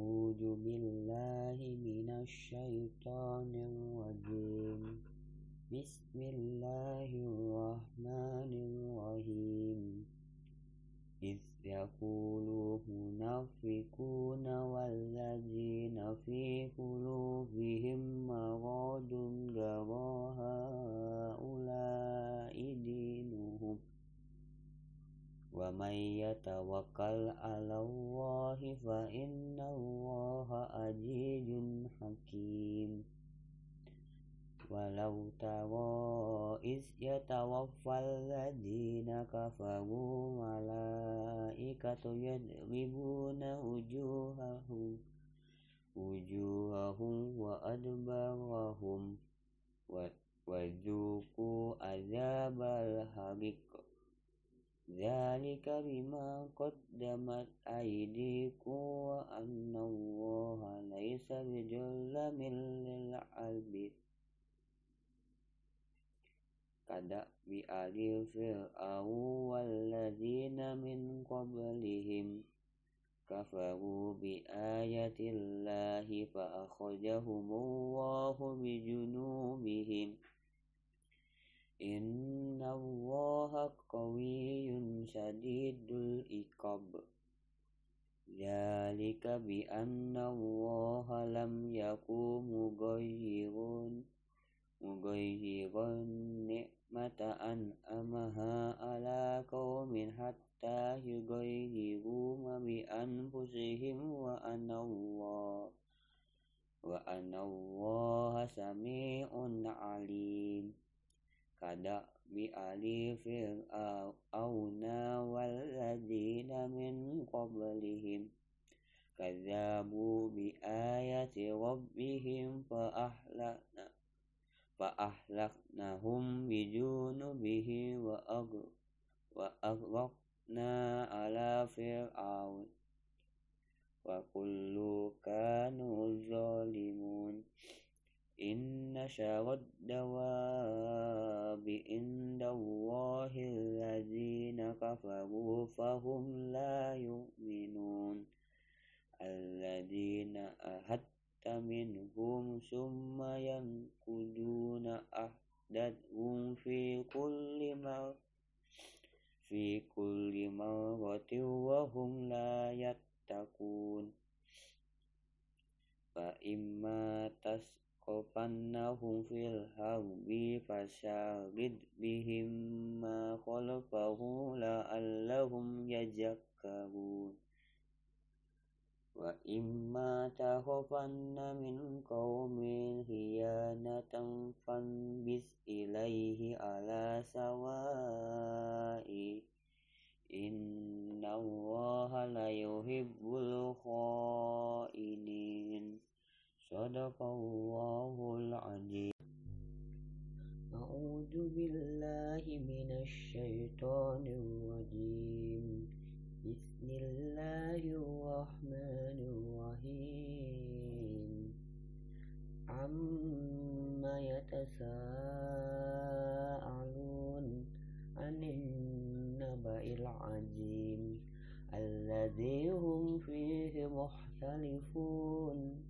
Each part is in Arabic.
أعوذ بالله من الشيطان الرجيم. بسم الله الرحمن الرحيم. إذ يقول المنافقون ومن يتوكل على الله فإن الله عزيز حكيم. ولو ترى إذ يتوفى الذين كفروا ملائكة يضربون وجوههم وجوههم ذلك بما قدمت أيديكم وأن الله ليس بظلم للعبيد كدأب آل فرعون والذين من قبلهم كفروا بآية الله فأخرجهم الله بجنوبهم إن الله قوي شديد العقاب. ذلك بأن الله لم يكن مغير مغير نعمة أنعمها على قوم حتى يغيروا ما بأنفسهم وأن الله وأن الله سميع عليم. كدأب آل فرعون والذين من قبلهم كذبوا بآيات ربهم فأهلكنا فأهلكناهم بجنوبه وأغرقنا على فرعون وكل كانوا ظالمون إن شر الدواب عند الله الذين كفروا فهم لا يؤمنون الذين أهدوا منهم ثم ينقضون عهدهم في كل مرة في كل مرة وهم لا يتقون فإما تسقفنهم في الحرب فشارد بهم ما خلفه لعلهم يذكرون وإما تخافن من قوم خيانة فانبذ إليه على سواء إن الله لا يحب الخائنين صدق الله العظيم. أعوذ بالله من الشيطان الرجيم. بسم الله الرحمن الرحيم. عما يتساءلون عن النبأ العظيم الذي هم فيه مختلفون.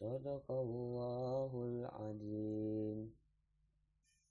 صدق الله العظيم.